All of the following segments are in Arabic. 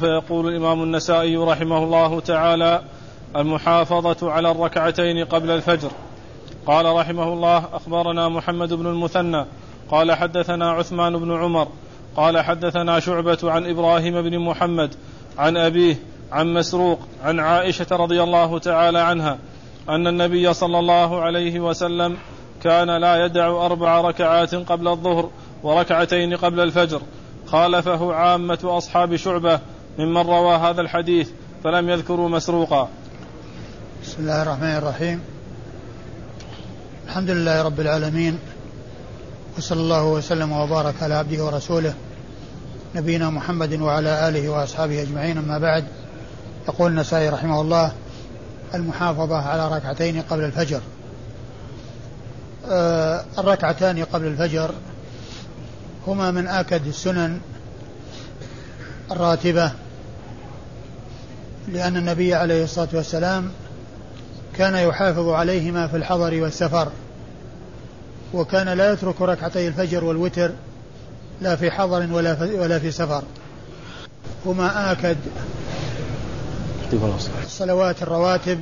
فيقول الإمام النسائي رحمه الله تعالى المحافظة على الركعتين قبل الفجر. قال رحمه الله أخبرنا محمد بن المثنى. قال حدثنا عثمان بن عمر. قال حدثنا شعبة عن إبراهيم بن محمد عن أبيه عن مسروق عن عائشة رضي الله تعالى عنها أن النبي صلى الله عليه وسلم كان لا يدع أربع ركعات قبل الظهر وركعتين قبل الفجر. خالفه عامة أصحاب شعبة ممن روى هذا الحديث فلم يذكروا مسروقا. بسم الله الرحمن الرحيم. الحمد لله رب العالمين وصلى الله وسلم وبارك على عبده ورسوله نبينا محمد وعلى آله وأصحابه أجمعين. أما بعد يقول النسائي رحمه الله المحافظة على ركعتين قبل الفجر. آه الركعتان قبل الفجر هما من آكد السنن الراتبة لأن النبي عليه الصلاة والسلام كان يحافظ عليهما في الحضر والسفر وكان لا يترك ركعتي الفجر والوتر لا في حضر ولا في, ولا في سفر. هما آكد الصلوات الرواتب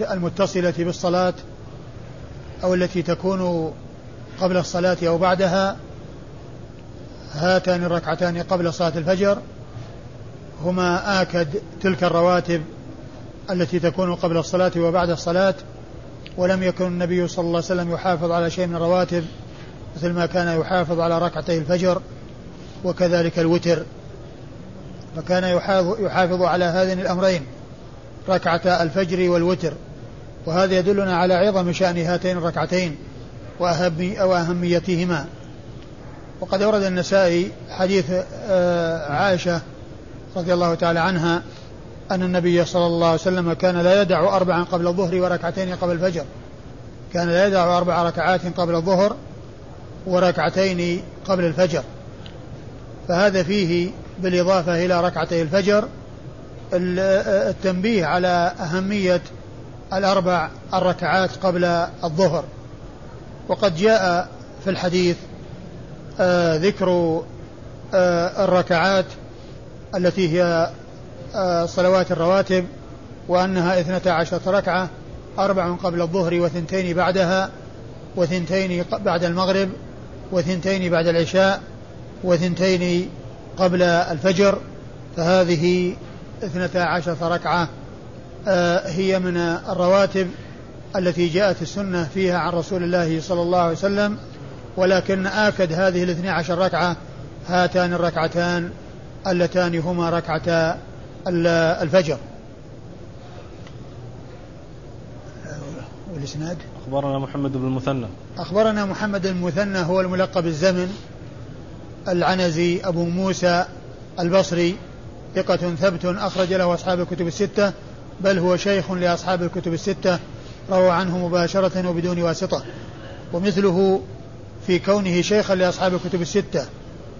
المتصلة بالصلاة أو التي تكون قبل الصلاة أو بعدها هاتان الركعتان قبل صلاة الفجر هما آكد تلك الرواتب التي تكون قبل الصلاة وبعد الصلاة ولم يكن النبي صلى الله عليه وسلم يحافظ على شيء من الرواتب مثل ما كان يحافظ على ركعتي الفجر وكذلك الوتر. فكان يحافظ على هذين الأمرين ركعة الفجر والوتر. وهذا يدلنا على عظم شأن هاتين الركعتين وأهميتهما. وقد أورد النسائي حديث آه، عائشة رضي الله تعالى عنها أن النبي صلى الله عليه وسلم كان لا يدع أربعا قبل الظهر وركعتين قبل الفجر. كان لا يدع أربع ركعات قبل الظهر وركعتين قبل الفجر. فهذا فيه بالإضافة إلى ركعتي الفجر التنبيه على أهمية الأربع الركعات قبل الظهر. وقد جاء في الحديث آه ذكر آه الركعات التي هي آه صلوات الرواتب وأنها اثنتا عشرة ركعة أربع قبل الظهر وثنتين بعدها وثنتين بعد المغرب وثنتين بعد العشاء وثنتين قبل الفجر. فهذه اثنتا عشرة ركعة آه، هي من الرواتب التي جاءت السنة فيها عن رسول الله صلى الله عليه وسلم. ولكن آكد هذه الاثني عشر ركعة هاتان الركعتان اللتان هما ركعتا الفجر. والإسناد؟ أخبرنا محمد بن المثنى. أخبرنا محمد بن المثنى هو الملقب الزمن العنزي أبو موسى البصري ثقة ثبت أخرج له أصحاب الكتب الستة بل هو شيخ لأصحاب الكتب الستة روى عنه مباشرة وبدون واسطة. ومثله في كونه شيخا لأصحاب الكتب الستة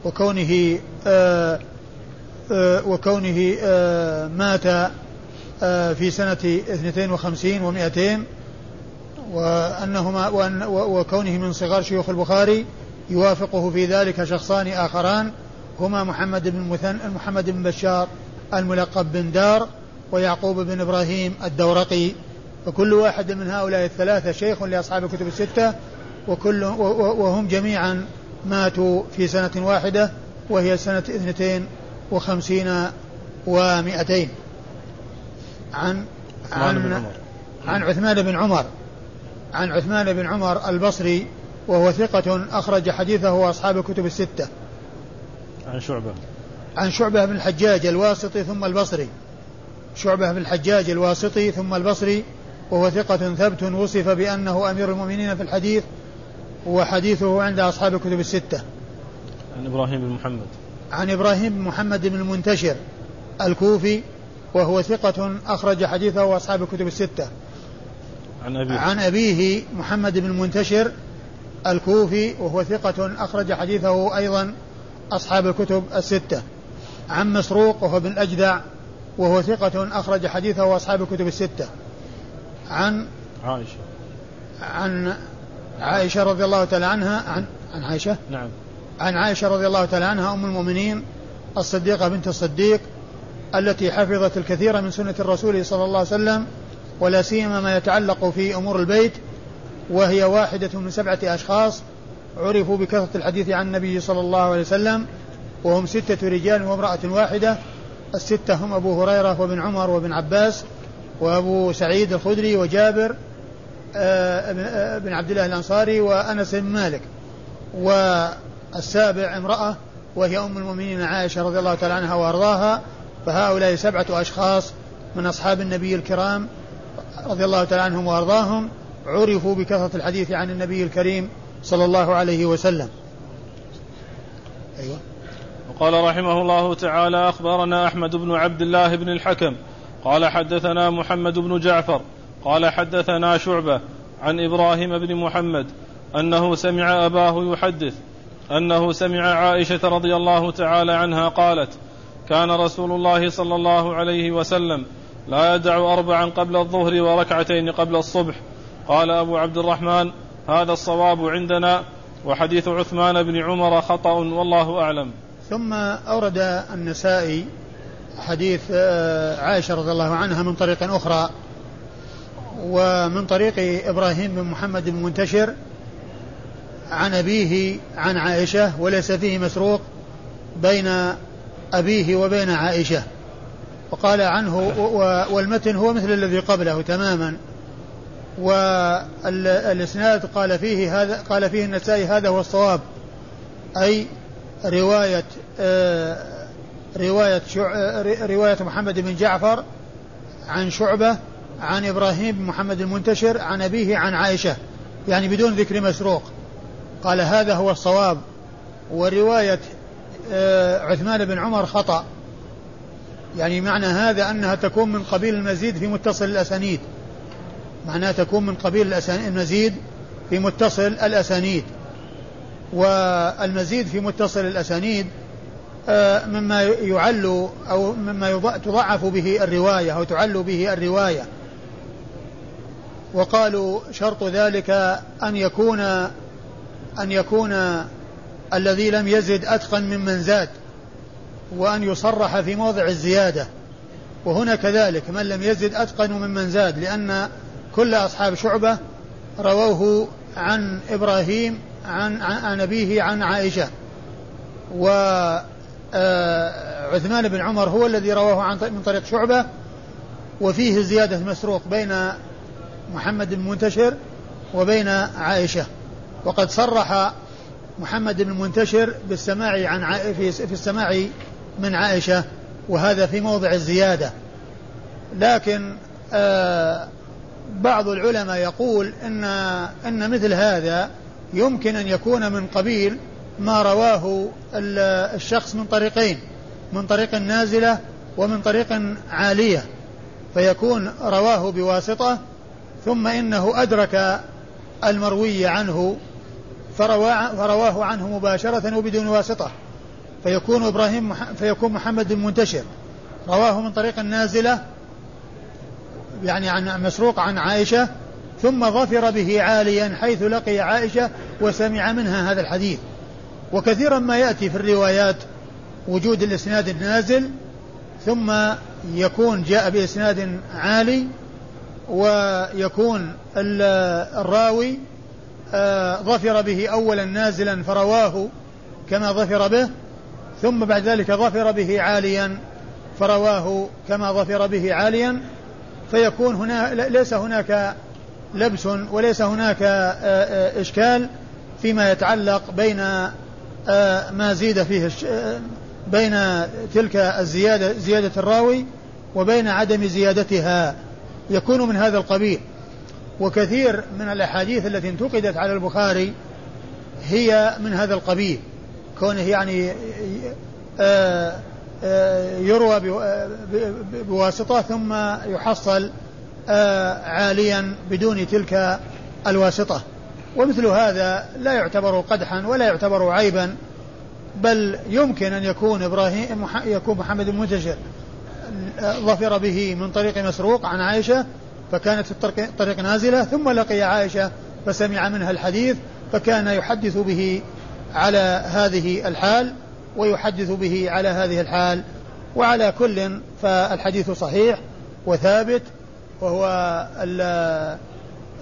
وكونه آآ وكونه آآ مات في سنة 52 و200 وأنهما وأن وكونه من صغار شيوخ البخاري يوافقه في ذلك شخصان آخران هما محمد بن مثن محمد بن بشار الملقب بن دار ويعقوب بن إبراهيم الدورقي. وكل واحد من هؤلاء الثلاثة شيخ لأصحاب الكتب الستة وكل وهم جميعا ماتوا في سنة واحدة وهي سنة اثنتين وخمسين ومائتين عن عن عن عثمان بن عمر. عن عثمان بن عمر البصري وهو ثقة أخرج حديثه أصحاب الكتب الستة. عن شعبة. عن شعبة بن الحجاج الواسطي ثم البصري. شعبة بن الحجاج الواسطي ثم البصري وهو ثقة ثبت وصف بأنه أمير المؤمنين في الحديث وحديثه عند أصحاب الكتب الستة. عن إبراهيم بن محمد. عن إبراهيم بن محمد بن المنتشر الكوفي وهو ثقة أخرج حديثه أصحاب الكتب الستة. عن أبيه. عن أبيه محمد بن المنتشر الكوفي وهو ثقة أخرج حديثه أيضا أصحاب الكتب الستة. عن مسروق وهو بن الأجدع وهو ثقة أخرج حديثه أصحاب الكتب الستة. عن عائشة. عن عائشة رضي الله تعالى عنها عن عن عائشة؟ نعم. عن عائشة رضي الله تعالى عنها أم المؤمنين الصديقة بنت الصديق التي حفظت الكثير من سنة الرسول صلى الله عليه وسلم ولا سيما ما يتعلق في أمور البيت وهي واحدة من سبعة أشخاص عرفوا بكثرة الحديث عن النبي صلى الله عليه وسلم وهم ستة رجال وامرأة واحدة الستة هم أبو هريرة وابن عمر وابن عباس وأبو سعيد الخدري وجابر آه، آه، بن عبد الله الأنصاري وأنس بن مالك. والسابع امرأة وهي أم المؤمنين عائشة رضي الله تعالى عنها وأرضاها فهؤلاء سبعة أشخاص من أصحاب النبي الكرام رضي الله تعالى عنهم وأرضاهم عرفوا بكثرة الحديث عن النبي الكريم صلى الله عليه وسلم. أيوة. وقال رحمه الله تعالى أخبرنا أحمد بن عبد الله بن الحكم. قال حدثنا محمد بن جعفر. قال حدثنا شعبة عن إبراهيم بن محمد أنه سمع أباه يحدث. أنه سمع عائشة رضي الله تعالى عنها قالت كان رسول الله صلى الله عليه وسلم لا يدع أربعا قبل الظهر وركعتين قبل الصبح. قال أبو عبد الرحمن هذا الصواب عندنا وحديث عثمان بن عمر خطأ والله أعلم. ثم أورد النسائي حديث آه، عائشة رضي الله عنها من طريق أخرى ومن طريق إبراهيم بن محمد بن منتشر عن أبيه عن عائشة وليس فيه مسروق بين أبيه وبين عائشة. وقال عنه والمتن هو مثل الذي قبله تماما. والإسناد قال فيه هذا قال فيه النسائي هذا هو الصواب. أي رواية آه، رواية رواية محمد بن جعفر عن شعبة عن إبراهيم بن محمد المنتشر عن أبيه عن عائشة. يعني بدون ذكر مسروق. قال هذا هو الصواب ورواية آه، عثمان بن عمر خطأ. يعني معنى هذا أنها تكون من قبيل المزيد في متصل الأسانيد. معناها تكون من قبيل المزيد في متصل الأسانيد. والمزيد في متصل الأسانيد آه، مما يعل أو مما تضعف به الرواية أو تعل به الرواية. وقالوا شرط ذلك أن يكون أن يكون الذي لم يزد أتقن ممن زاد وأن يصرح في موضع الزيادة. وهنا كذلك من لم يزد أتقن ممن زاد لأن كل أصحاب شعبة رووه عن إبراهيم عن عن أبيه عن عائشة. و آه، بن عمر هو الذي رواه عن من طريق شعبة. وفيه زيادة مسروق بين محمد بن منتشر وبين عائشة. وقد صرح محمد بن منتشر بالسماع عن في في السماع من عائشة وهذا في موضع الزيادة. لكن آه بعض العلماء يقول إن إن مثل هذا يمكن أن يكون من قبيل ما رواه الشخص من طريقين من طريق نازلة ومن طريق عالية. فيكون رواه بواسطة ثم إنه أدرك المروي عنه فرواه عنه مباشرة وبدون واسطة. فيكون إبراهيم فيكون محمد المنتشر. رواه من طريق نازله يعني عن مسروق عن عائشة ثم ظفر به عاليا حيث لقي عائشة وسمع منها هذا الحديث. وكثيرا ما يأتي في الروايات وجود الإسناد النازل ثم يكون جاء بإسناد عالي ويكون الراوي ظفر به أولا نازلا فرواه كما ظفر به ثم بعد ذلك ظفر به عاليا فرواه كما ظفر به عاليا. فيكون هنا ليس هناك لبس وليس هناك آه، آه، إشكال فيما يتعلق بين آه، ما زيد فيه بين تلك الزيادة زيادة الراوي وبين عدم زيادتها. يكون من هذا القبيل. وكثير من الأحاديث التي انتقدت على البخاري هي من هذا القبيل. كونه يعني آه، يروى آه، بواسطة ثم يحصل آه، عاليا بدون تلك الواسطة. ومثل هذا لا يعتبر قدحا ولا يعتبر عيبا بل يمكن أن يكون إبراهيم يكون محمد المنتشر ظفر به من طريق مسروق عن عائشة فكانت الطريق نازلة ثم لقي عائشة فسمع منها الحديث فكان يحدث به على هذه الحال ويحدث به على هذه الحال وعلى كل فالحديث صحيح وثابت وهو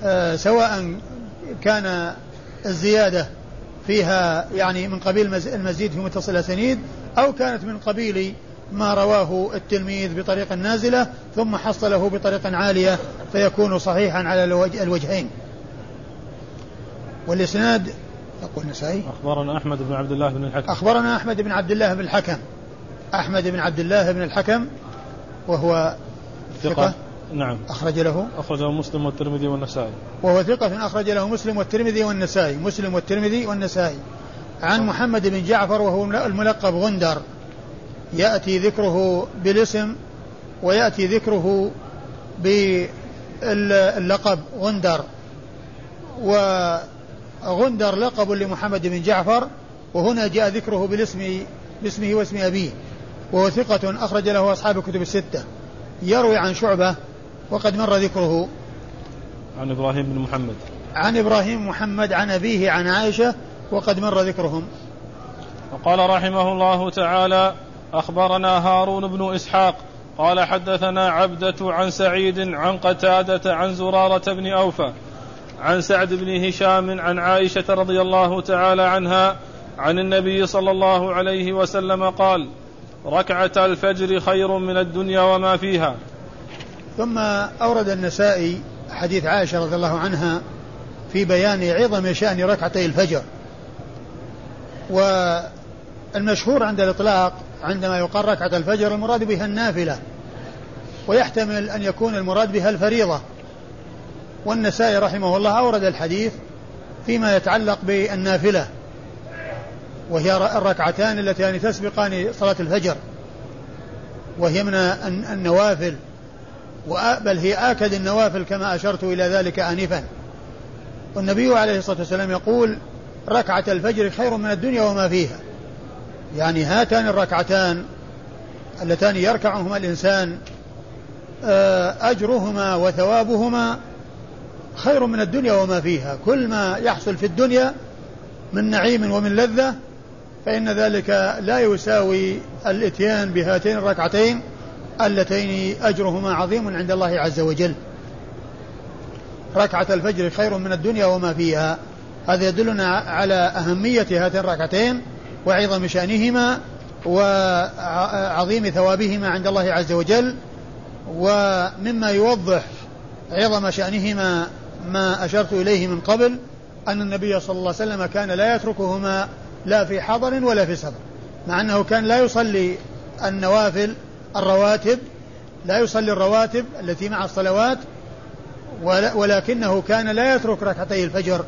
آه، سواء كان الزيادة فيها يعني من قبيل المزيد في متصل الأسانيد أو كانت من قبيل ما رواه التلميذ بطريق نازلة ثم حصله بطريق عالية فيكون صحيحا على الوجهين. والإسناد يقول النسائي أخبرنا أحمد بن عبد الله بن الحكم. أخبرنا أحمد بن عبد الله بن الحكم. أحمد بن عبد الله بن الحكم وهو ثقة. نعم. أخرج له. أخرج له مسلم والترمذي والنسائي. وهو ثقة أخرج له مسلم والترمذي والنسائي. مسلم والترمذي والنسائي. عن محمد بن جعفر وهو الملقب غندر. يأتي ذكره بالاسم ويأتي ذكره باللقب غندر. وغندر لقب لمحمد بن جعفر وهنا جاء ذكره بالاسم باسمه واسم أبيه. وهو ثقة أخرج له أصحاب الكتب الستة. يروي عن شعبة وقد مر ذكره. عن إبراهيم بن محمد. عن إبراهيم محمد عن أبيه عن عائشة وقد مر ذكرهم. وقال رحمه الله تعالى أخبرنا هارون بن إسحاق قال حدثنا عبدة عن سعيد عن قتادة عن زرارة بن أوفى عن سعد بن هشام عن عائشة رضي الله تعالى عنها عن النبي صلى الله عليه وسلم قال ركعة الفجر خير من الدنيا وما فيها. ثم أورد النسائي حديث عائشة رضي الله عنها في بيان عظم شأن ركعتي الفجر. والمشهور عند الإطلاق عندما يقال ركعة الفجر المراد بها النافلة ويحتمل أن يكون المراد بها الفريضة. والنسائي رحمه الله أورد الحديث فيما يتعلق بالنافلة وهي الركعتان اللتان تسبقان صلاة الفجر. وهي من النوافل بل هي آكد النوافل كما أشرت إلى ذلك آنفا. والنبي عليه الصلاة والسلام يقول ركعة الفجر خير من الدنيا وما فيها. يعني هاتان الركعتان اللتان يركعهما الإنسان آه، أجرهما وثوابهما خير من الدنيا وما فيها. كل ما يحصل في الدنيا من نعيم ومن لذة فإن ذلك لا يساوي الإتيان بهاتين الركعتين اللتين أجرهما عظيم عند الله عز وجل. ركعة الفجر خير من الدنيا وما فيها. هذا يدلنا على أهمية هاتين الركعتين وعظم شأنهما وعظيم ثوابهما عند الله عز وجل ومما يوضح عظم شأنهما ما أشرت إليه من قبل أن النبي صلى الله عليه وسلم كان لا يتركهما لا في حضر ولا في سفر مع أنه كان لا يصلي النوافل الرواتب لا يصلي الرواتب التي مع الصلوات ولكنه كان لا يترك ركعتي الفجر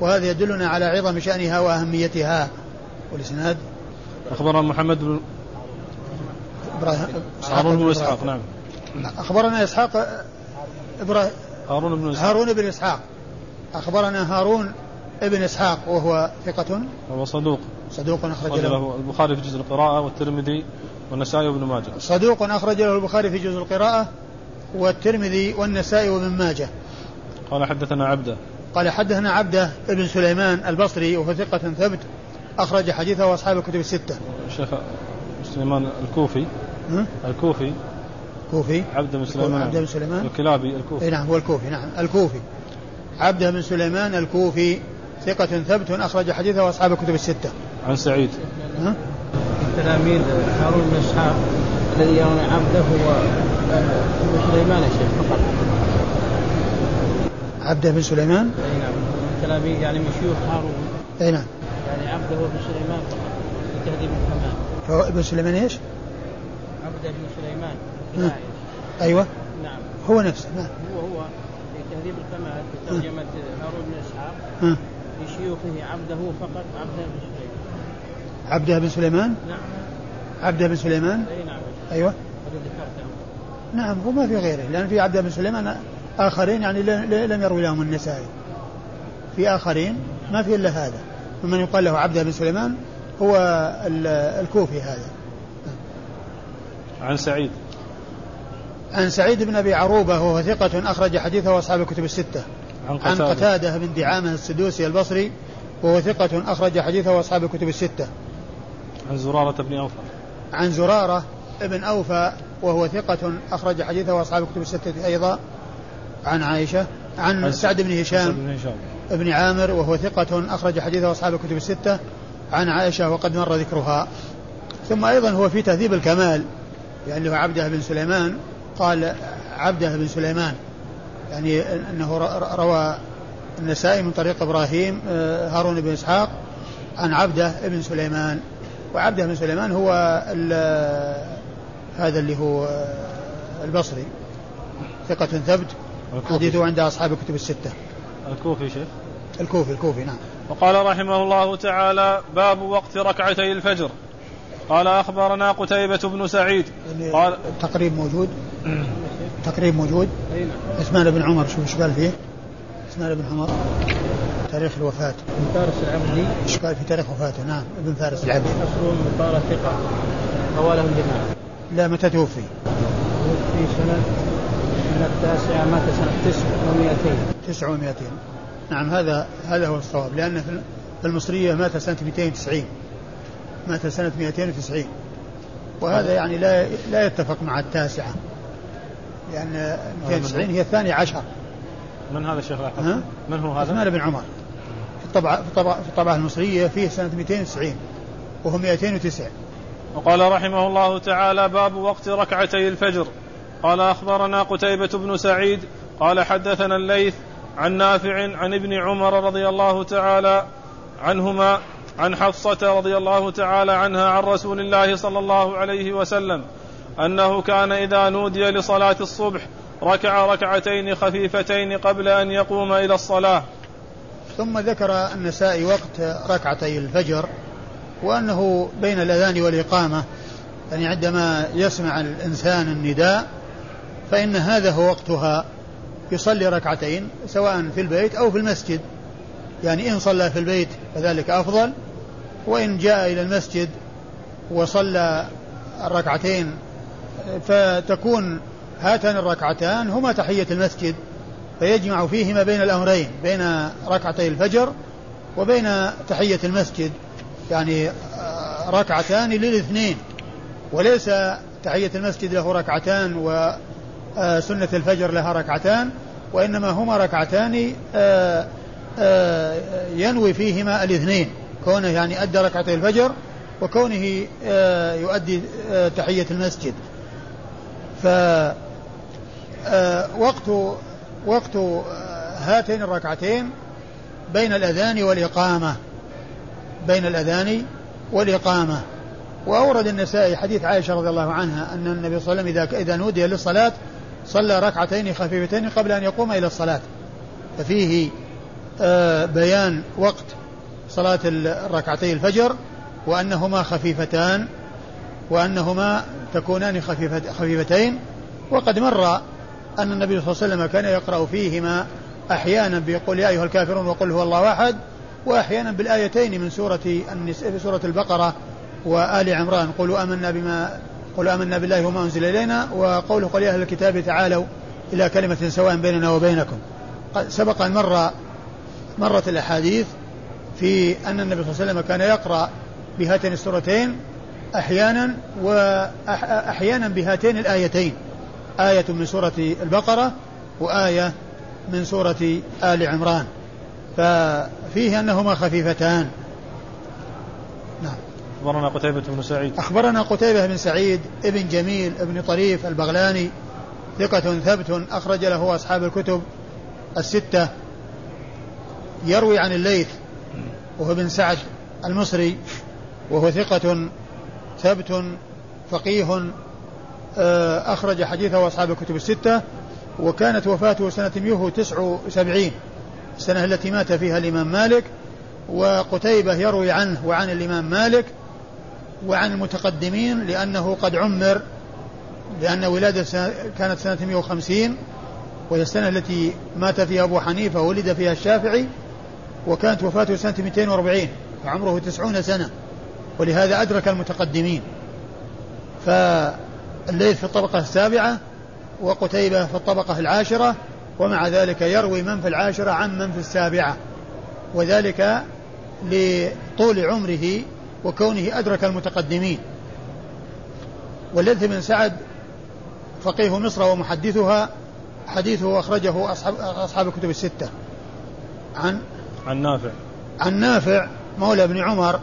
وهذا يدلنا على عظم شأنها وأهميتها. والإسناد؟ أخبرنا محمد بن إبراهيم هارون بن إسحاق نعم. أخبرنا إسحاق إبراهيم هارون بن إسحاق. هارون بن إسحاق. أخبرنا هارون ابن إسحاق وهو ثقة. وهو صدوق. صدوق أخرج له. البخاري في جزء القراءة والترمذي والنسائي وابن ماجه. صدوق أخرج له البخاري في جزء القراءة والترمذي والنسائي وابن ماجه. قال حدثنا عبده. قال حدثنا عبده ابن سليمان البصري وهو ثقة ثبت. أخرج حديثه أصحاب الكتب الستة الشيخ سليمان الكوفي الكوفي كوفي عبدة بن سليمان عبدة بن سليمان الكلابي الكوفي إي نعم هو الكوفي نعم الكوفي عبدة بن سليمان الكوفي ثقة ثبت أخرج حديثه أصحاب الكتب الستة. عن سعيد. ها؟ تلاميذ هارون بن إسحاق الذي يرون عبده هو ابن سليمان يا شيخ فقط. عبده بن سليمان؟ إي نعم تلاميذ يعني من شيوخ هارون. إي نعم. يعني عبده بن سليمان فقط في تهذيب الكمال. فهو ابن سليمان إيش؟ عبده بن سليمان. أيوه. نعم. هو نفسه نعم. هو هو في تهذيب الكمال في ترجمة هارون بن إسحاق. لشيوخه عبده فقط عبده بن سليمان عبده بن سليمان؟ نعم عبده بن سليمان؟ أي نعم أيوه ذكرته نعم وما في غيره لأن في عبده بن سليمان آخرين يعني لم يروي لهم النسائي في آخرين ما في إلا هذا ومن يقال له عبده بن سليمان هو الكوفي هذا. عن سعيد. عن سعيد بن أبي عروبة وهو ثقة أخرج حديثه اصحاب الكتب الستة. عن قتادة, عن قتادة. بن دعامة السدوسي البصري وهو ثقة أخرج حديثه أصحاب الكتب الستة. عن زرارة بن أوفى. عن زرارة ابن أوفى وهو ثقة أخرج حديثه أصحاب الكتب الستة أيضا. عن عائشة عن سعد بن هشام. بن هشام. ابن عامر وهو ثقة أخرج حديثه أصحاب الكتب الستة عن عائشة وقد مر ذكرها. ثم أيضا هو في تهذيب الكمال يعني هو عبده بن سليمان قال عبده بن سليمان يعني أنه روى النسائي من طريق إبراهيم آه، هارون بن إسحاق عن عبده بن سليمان. وعبده بن سليمان هو هذا اللي هو آه، البصري ثقة ثبت حديثه عند أصحاب الكتب الستة. الكوفي شيخ. الكوفي الكوفي نعم. وقال رحمه الله تعالى باب وقت ركعتي الفجر. قال أخبرنا قتيبة بن سعيد. يعني قال التقريب موجود؟ تقريب موجود؟ عثمان بن عمر شوف إيش قال فيه. عثمان بن عمر تاريخ الوفاة. ابن فارس العبدي. إيش قال في تاريخ وفاته؟ نعم ابن فارس العبدي. أصل مطار ثقة رواه الجماعة لا متى توفي؟ في سنة من التاسعة مات سنة تسع ومئتين تسع ومئتين نعم هذا هذا هو الصواب لأن في المصرية مات سنة 290 مات سنة 290 وهذا يعني لا لا يتفق مع التاسعة لأن 290 هي الثانية عشر. من هذا الشيخ ها؟ من هو هذا؟ عثمان بن عمر. في الطبعة في الطبعة, في الطبعة المصرية فيه سنة 290 وهو 209 وقال رحمه الله تعالى باب وقت ركعتي الفجر. قال أخبرنا قتيبة بن سعيد قال حدثنا الليث عن نافع عن ابن عمر رضي الله تعالى عنهما عن حفصة رضي الله تعالى عنها عن رسول الله صلى الله عليه وسلم أنه كان إذا نودي لصلاة الصبح ركع ركعتين خفيفتين قبل أن يقوم إلى الصلاة. ثم ذكر النسائي وقت ركعتي الفجر وأنه بين الأذان والإقامة يعني عندما يسمع الإنسان النداء فإن هذا هو وقتها يصلي ركعتين سواء في البيت أو في المسجد. يعني إن صلى في البيت فذلك أفضل وإن جاء إلى المسجد وصلى الركعتين فتكون هاتان الركعتان هما تحية المسجد فيجمع فيهما بين الأمرين بين ركعتي الفجر وبين تحية المسجد. يعني آه، ركعتان للاثنين وليس تحية المسجد له ركعتان وسنة الفجر لها ركعتان وإنما هما ركعتان آه، آه، ينوي فيهما الاثنين كونه يعني أدى ركعتي الفجر وكونه يؤدي تحية المسجد. ف وقت وقت هاتين الركعتين بين الأذان والإقامة بين الأذان والإقامة. وأورد النسائي حديث عائشة رضي الله عنها أن النبي صلى الله عليه وسلم إذا إذا نودي للصلاة صلى ركعتين خفيفتين قبل أن يقوم إلى الصلاة. ففيه آه، بيان وقت صلاة الركعتي الفجر وأنهما خفيفتان وأنهما تكونان خفيفتين. وقد مر أن النبي صلى الله عليه وسلم كان يقرأ فيهما أحيانا بيقول يا أيها الكافرون وقل هو الله أحد وأحيانا بالآيتين من سورة سورة البقرة وآل عمران قولوا آمنا بما قولوا آمنا بالله وما أنزل إلينا وقوله قل يا أهل الكتاب تعالوا إلى كلمة سواء بيننا وبينكم. سبق أن مر مرت الأحاديث في أن النبي صلى الله عليه وسلم كان يقرأ بهاتين السورتين أحيانا وأحيانا بهاتين الآيتين. آية من سورة البقرة وآية من سورة آل عمران. ففيه أنهما خفيفتان. أخبرنا قتيبة بن سعيد. أخبرنا قتيبة بن سعيد ابن جميل ابن طريف البغلاني ثقة ثبت أخرج له أصحاب الكتب الستة يروي عن الليث وهو بن سعد المصري وهو ثقة ثبت فقيه آه، أخرج حديثه أصحاب الكتب الستة وكانت وفاته سنة ميوه تسع وسبعين السنة التي مات فيها الإمام مالك وقتيبة يروي عنه وعن الإمام مالك وعن المتقدمين لأنه قد عمر لأن ولادة كانت سنة 150 وهي السنة التي مات فيها أبو حنيفة ولد فيها الشافعي وكانت وفاته سنة 240 فعمره 90 سنة ولهذا أدرك المتقدمين. فالليل في الطبقة السابعة وقتيبة في الطبقة العاشرة ومع ذلك يروي من في العاشرة عن من في السابعة. وذلك لطول عمره وكونه أدرك المتقدمين. والليث بن سعد فقيه مصر ومحدثها حديثه أخرجه أصحاب, أصحاب الكتب الستة. عن؟ عن نافع. عن نافع مولى بن عمر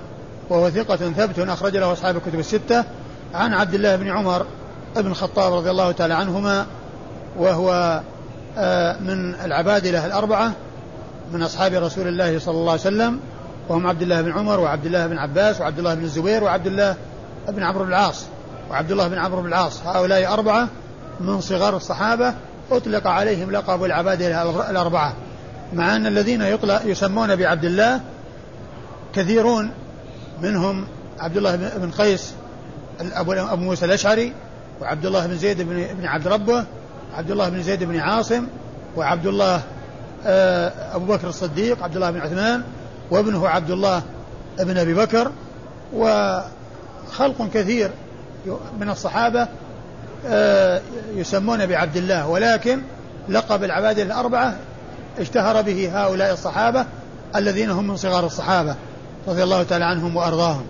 وهو ثقة ثبت أخرج له أصحاب الكتب الستة. عن عبد الله بن عمر بن الخطاب رضي الله تعالى عنهما وهو آه، من العبادلة الأربعة من أصحاب رسول الله صلى الله عليه وسلم. وهم عبد الله بن عمر وعبد الله بن عباس وعبد الله بن الزبير وعبد الله بن عمرو بن العاص وعبد الله بن عمرو بن العاص. هؤلاء أربعة من صغار الصحابة أطلق عليهم لقب العبادلة الأربعة مع أن الذين يطلق يسمون بعبد الله كثيرون منهم عبد الله بن قيس أبو موسى الأشعري وعبد الله بن زيد بن عبد ربه عبد الله بن زيد بن عاصم وعبد الله آه، أبو بكر الصديق عبد الله بن عثمان وابنه عبد الله بن أبي بكر وخلق كثير من الصحابة آه، يسمون بعبد الله ولكن لقب العبادة الأربعة اشتهر به هؤلاء الصحابة الذين هم من صغار الصحابة رضي الله تعالى عنهم وأرضاهم.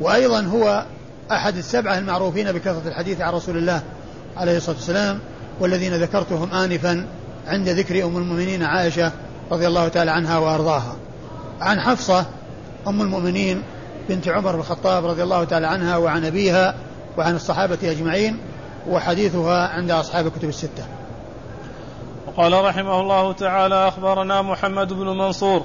وأيضا هو أحد السبعة المعروفين بكثرة الحديث عن رسول الله عليه الصلاة والسلام والذين ذكرتهم آنفا عند ذكر أم المؤمنين عائشة رضي الله تعالى عنها وأرضاها. عن حفصة أم المؤمنين بنت عمر بن الخطاب رضي الله تعالى عنها وعن أبيها وعن الصحابة أجمعين وحديثها عند أصحاب الكتب الستة. وقال رحمه الله تعالى أخبرنا محمد بن منصور.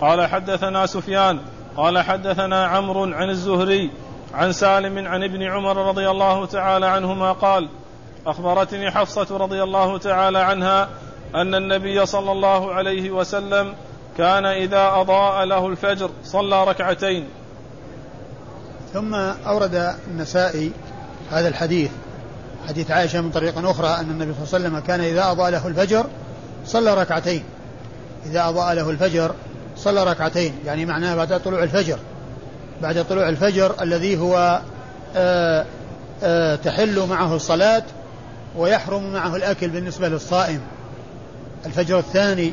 قال حدثنا سفيان. قال حدثنا عمرو عن الزهري عن سالم عن ابن عمر رضي الله تعالى عنهما قال أخبرتني حفصة رضي الله تعالى عنها أن النبي صلى الله عليه وسلم كان إذا أضاء له الفجر صلى ركعتين. ثم أورد النسائي هذا الحديث حديث عائشة من طريق أخرى أن النبي صلى الله عليه وسلم كان إذا أضاء له الفجر صلى ركعتين. إذا أضاء له الفجر صلى ركعتين يعني معناه بعد طلوع الفجر. بعد طلوع الفجر الذي هو آآ آه، آآ آه، تحل معه الصلاة ويحرم معه الأكل بالنسبة للصائم. الفجر الثاني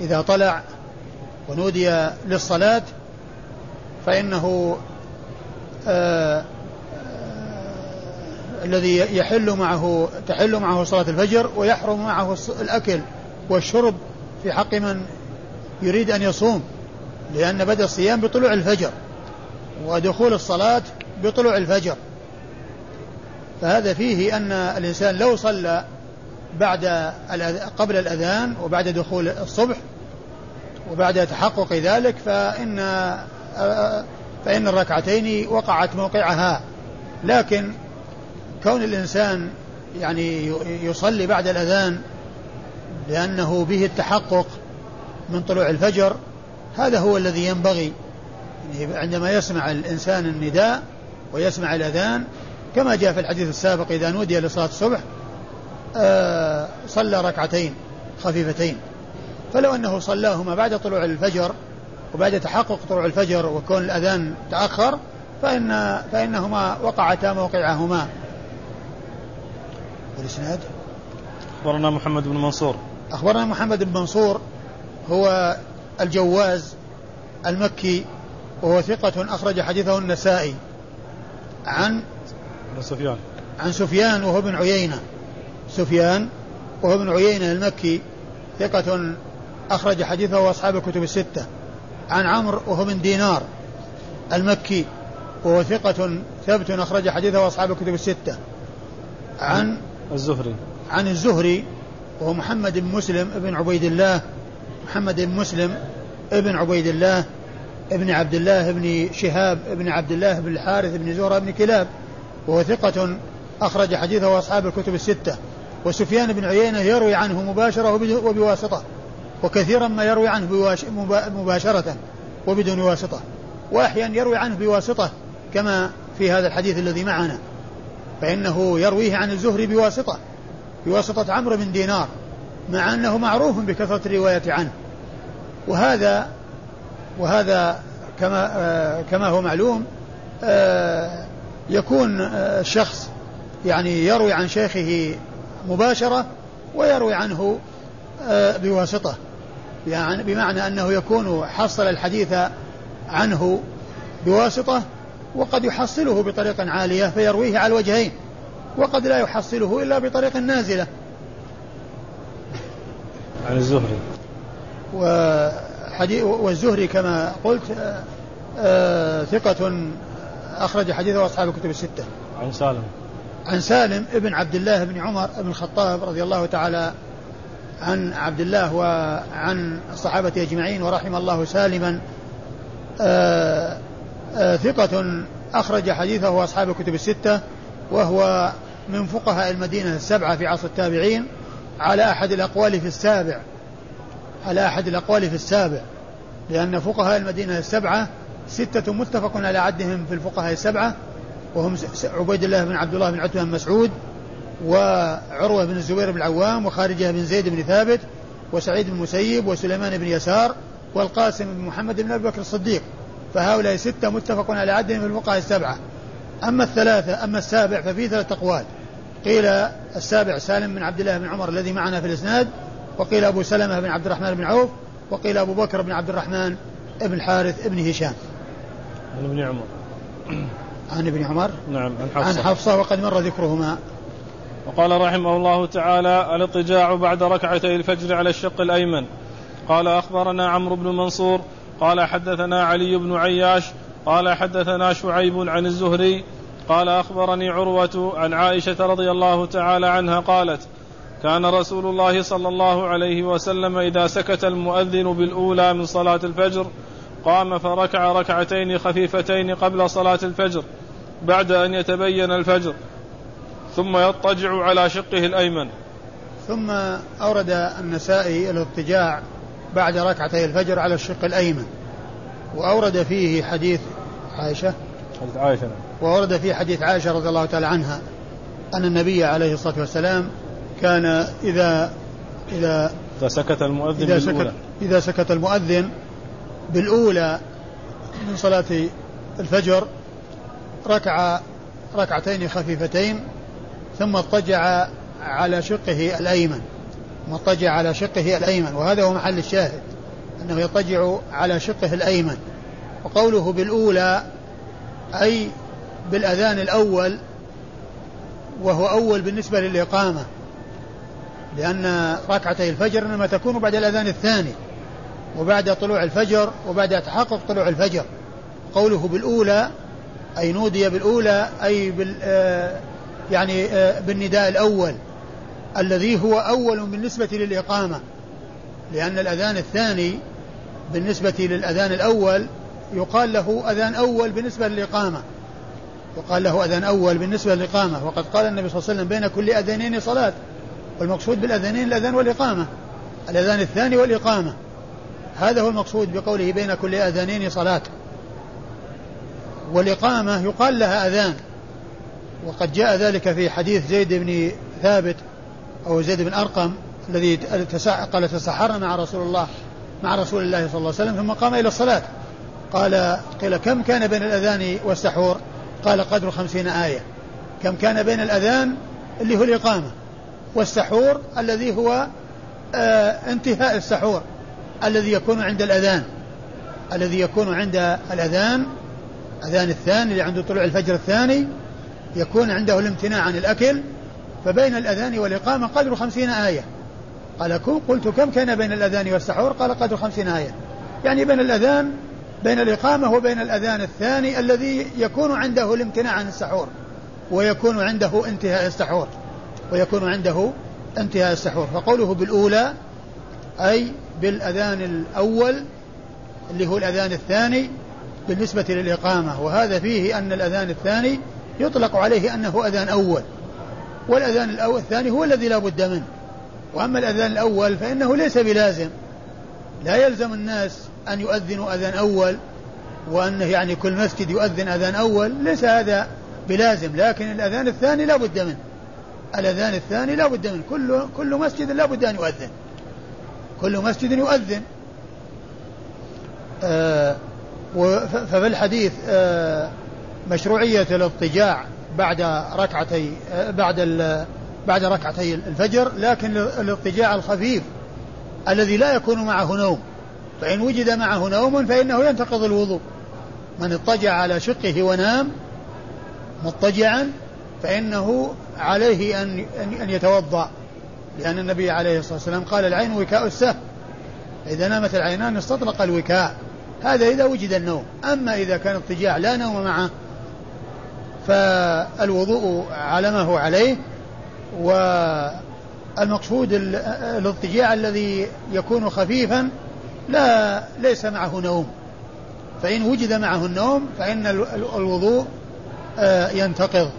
إذا طلع ونودي للصلاة فإنه آآ الذي يحل معه تحل معه صلاة الفجر ويحرم معه الأكل والشرب في حق من يريد أن يصوم لأن بدأ الصيام بطلوع الفجر ودخول الصلاة بطلوع الفجر. فهذا فيه أن الإنسان لو صلى بعد قبل الأذان وبعد دخول الصبح وبعد تحقق ذلك فإن فإن الركعتين وقعت موقعها. لكن كون الإنسان يعني يصلي بعد الأذان لأنه به التحقق من طلوع الفجر هذا هو الذي ينبغي. يعني عندما يسمع الإنسان النداء ويسمع الأذان كما جاء في الحديث السابق إذا نودي لصلاة الصبح صلى ركعتين خفيفتين. فلو أنه صلاهما بعد طلوع الفجر وبعد تحقق طلوع الفجر وكون الأذان تأخر فإن فإنهما وقعتا موقعهما. والإسناد؟ أخبرنا محمد بن منصور. أخبرنا محمد بن منصور هو الجواز المكي وهو ثقة أخرج حديثه النسائي عن سفيان. عن سفيان وهو ابن عيينة. سفيان وهو ابن عيينة المكي ثقة أخرج حديثه أصحاب الكتب الستة. عن عمرو وهو من دينار المكي وهو ثقة ثبت أخرج حديثه أصحاب الكتب الستة. عن الزهري. عن الزهري وهو محمد بن مسلم ابن عبيد الله. محمد بن مسلم ابن عبيد الله ابن عبد الله بن شهاب ابن عبد الله بن الحارث بن زهرة بن كلاب وهو ثقة أخرج حديثه أصحاب الكتب الستة. وسفيان بن عيينة يروي عنه مباشرة وبواسطة وكثيرا ما يروي عنه مباشرة وبدون واسطة وأحيانا يروي عنه بواسطة كما في هذا الحديث الذي معنا فإنه يرويه عن الزهري بواسطة بواسطة عمرو بن دينار مع أنه معروف بكثرة الرواية عنه. وهذا وهذا كما آه كما هو معلوم آه يكون آه الشخص يعني يروي عن شيخه مباشرة ويروي عنه آه بواسطة. يعني بمعنى أنه يكون حصل الحديث عنه بواسطة وقد يحصله بطريق عالية فيرويه على الوجهين وقد لا يحصله إلا بطريق نازلة. عن الزهري. وحديث والزهري كما قلت آه، آه، ثقة أخرج حديثه أصحاب الكتب الستة. عن سالم. عن سالم ابن عبد الله بن عمر بن الخطاب رضي الله تعالى عن عبد الله وعن الصحابة أجمعين ورحم الله سالما آآ آآ ثقة أخرج حديثه أصحاب الكتب الستة وهو من فقهاء المدينة السبعة في عصر التابعين على أحد الأقوال في السابع على أحد الأقوال في السابع لأن فقهاء المدينة السبعة ستة متفق على عدهم في الفقهاء السبعة وهم عبيد الله بن عبد الله بن عتبة بن مسعود وعروة بن الزبير بن العوام وخارجة بن زيد بن ثابت وسعيد بن المسيب وسليمان بن يسار والقاسم بن محمد بن أبي بكر الصديق. فهؤلاء ستة متفق على عدهم في الفقهاء السبعة. أما الثلاثة أما السابع ففي ثلاثة أقوال. قيل السابع سالم بن عبد الله بن عمر الذي معنا في الإسناد وقيل أبو سلمة بن عبد الرحمن بن عوف وقيل أبو بكر بن عبد الرحمن بن الحارث بن هشام. عن ابن عمر؟ عن ابن عمر نعم عن حفصة. عن حفصة وقد مر ذكرهما. وقال رحمه الله تعالى الاضطجاع بعد ركعتي الفجر على الشق الأيمن. قال أخبرنا عمرو بن منصور. قال حدثنا علي بن عياش. قال حدثنا شعيب عن الزهري. قال أخبرني عروة عن عائشة رضي الله تعالى عنها قالت كان رسول الله صلى الله عليه وسلم إذا سكت المؤذن بالأولى من صلاة الفجر قام فركع ركعتين خفيفتين قبل صلاة الفجر بعد أن يتبين الفجر ثم يضطجع على شقه الأيمن. ثم أورد النسائي الاضطجاع بعد ركعتي الفجر على الشق الأيمن. وأورد فيه حديث عائشة. حديث عائشة. وورد فيه حديث عائشة رضي الله تعالى عنها أن النبي عليه الصلاة والسلام كان إذا إذا إذا سكت المؤذن إذا بالأولى. سكت إذا سكت المؤذن بالأولى من صلاة الفجر ركع ركعتين خفيفتين ثم اضطجع على شقه الأيمن مضطجع على شقه الأيمن وهذا هو محل الشاهد أنه يضطجع على شقه الأيمن. وقوله بالأولى أي بالأذان الأول وهو أول بالنسبة للإقامة لأن ركعتي الفجر إنما تكون بعد الأذان الثاني وبعد طلوع الفجر وبعد تحقق طلوع الفجر. قوله بالأولى أي نودي بالأولى أي بال آه، يعني آه، بالنداء الأول الذي هو أول بالنسبة للإقامة. لأن الأذان الثاني بالنسبة للأذان الأول يقال له أذان أول بالنسبة للإقامة. يقال له أذان أول بالنسبة للإقامة. وقد قال النبي صلى الله عليه وسلم بين كل أذانين صلاة. والمقصود بالأذانين الأذان والإقامة. الأذان الثاني والإقامة. هذا هو المقصود بقوله بين كل أذانين صلاة. والإقامة يقال لها أذان. وقد جاء ذلك في حديث زيد بن ثابت أو زيد بن أرقم الذي قال تسحرنا مع رسول الله مع رسول الله صلى الله عليه وسلم ثم قام إلى الصلاة. قال قيل كم كان بين الأذان والسحور؟ قال قدر خمسين آية. كم كان بين الأذان؟ اللي هو الإقامة. والسحور الذي هو آه انتهاء السحور الذي يكون عند الأذان. الذي يكون عند الأذان أذان الثاني اللي عنده طلوع الفجر الثاني يكون عنده الامتناع عن الأكل فبين الأذان والإقامة قدر خمسين آية. قال قلت كم كان بين الأذان والسحور؟ قال قدر خمسين آية. يعني بين الأذان بين الإقامة وبين الأذان الثاني الذي يكون عنده الامتناع عن السحور ويكون عنده انتهاء السحور ويكون عنده انتهاء السحور. فقوله بالأولى أي بالأذان الأول اللي هو الأذان الثاني بالنسبة للإقامة وهذا فيه أن الأذان الثاني يطلق عليه أنه أذان أول والأذان الأول الثاني هو الذي لا بد منه. وأما الأذان الأول فإنه ليس بلازم. لا يلزم الناس أن يؤذنوا أذان أول وأنه يعني كل مسجد يؤذن أذان أول ليس هذا بلازم لكن الأذان الثاني لا بد منه. الأذان الثاني لا بد منه. كل كل مسجد لا بد أن يؤذن. كل مسجد يؤذن. آه ففي الحديث آه مشروعية الاضطجاع بعد ركعتي آه بعد بعد ركعتي الفجر لكن الاضطجاع الخفيف الذي لا يكون معه نوم. فإن وجد معه نوم فإنه ينتقض الوضوء. من اضطجع على شقه ونام مضطجعا فإنه عليه أن أن يتوضأ. لأن النبي عليه الصلاة والسلام قال العين وكاء السهم. إذا نامت العينان استطلق الوكاء. هذا إذا وجد النوم. أما إذا كان اضطجاع لا نوم معه فالوضوء على ما هو عليه والمقصود الاضطجاع الذي يكون خفيفا لا ليس معه نوم. فإن وجد معه النوم فإن الوضوء آه، ينتقض.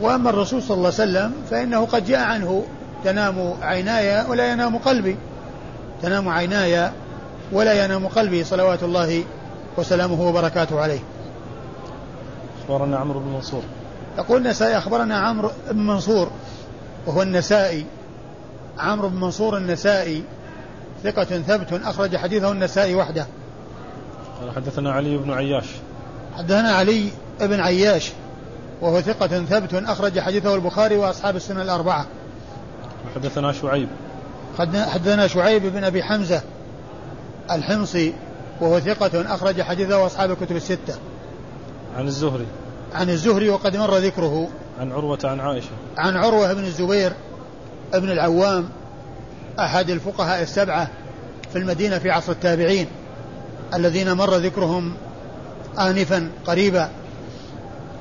وأما الرسول صلى الله عليه وسلم فإنه قد جاء عنه تنام عيناي ولا ينام قلبي. تنام عيناي ولا ينام قلبي صلوات الله وسلامه وبركاته عليه. أخبرنا عمرو بن منصور. يقول النسائي أخبرنا عمرو بن منصور وهو النسائي. عمرو بن منصور النسائي ثقة ثبت أخرج حديثه النسائي وحده. قال حدثنا علي بن عياش. حدثنا علي بن عياش وهو ثقة ثبت أخرج حديثه البخاري وأصحاب السنة الأربعة. حدثنا شعيب. حدثنا شعيب بن أبي حمزة الحمصي وهو ثقة أخرج حديثه أصحاب الكتب الستة. عن الزهري. عن الزهري وقد مر ذكره. عن عروة عن عائشة. عن عروة بن الزبير ابن العوام أحد الفقهاء السبعة في المدينة في عصر التابعين الذين مر ذكرهم آنفا قريبا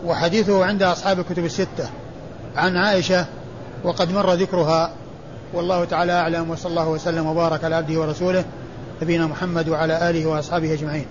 وحديثه عند أصحاب الكتب الستة. عن عائشة وقد مر ذكرها والله تعالى أعلم وصلى الله وسلم وبارك على عبده ورسوله. نبينا محمد وعلى آله وأصحابه أجمعين.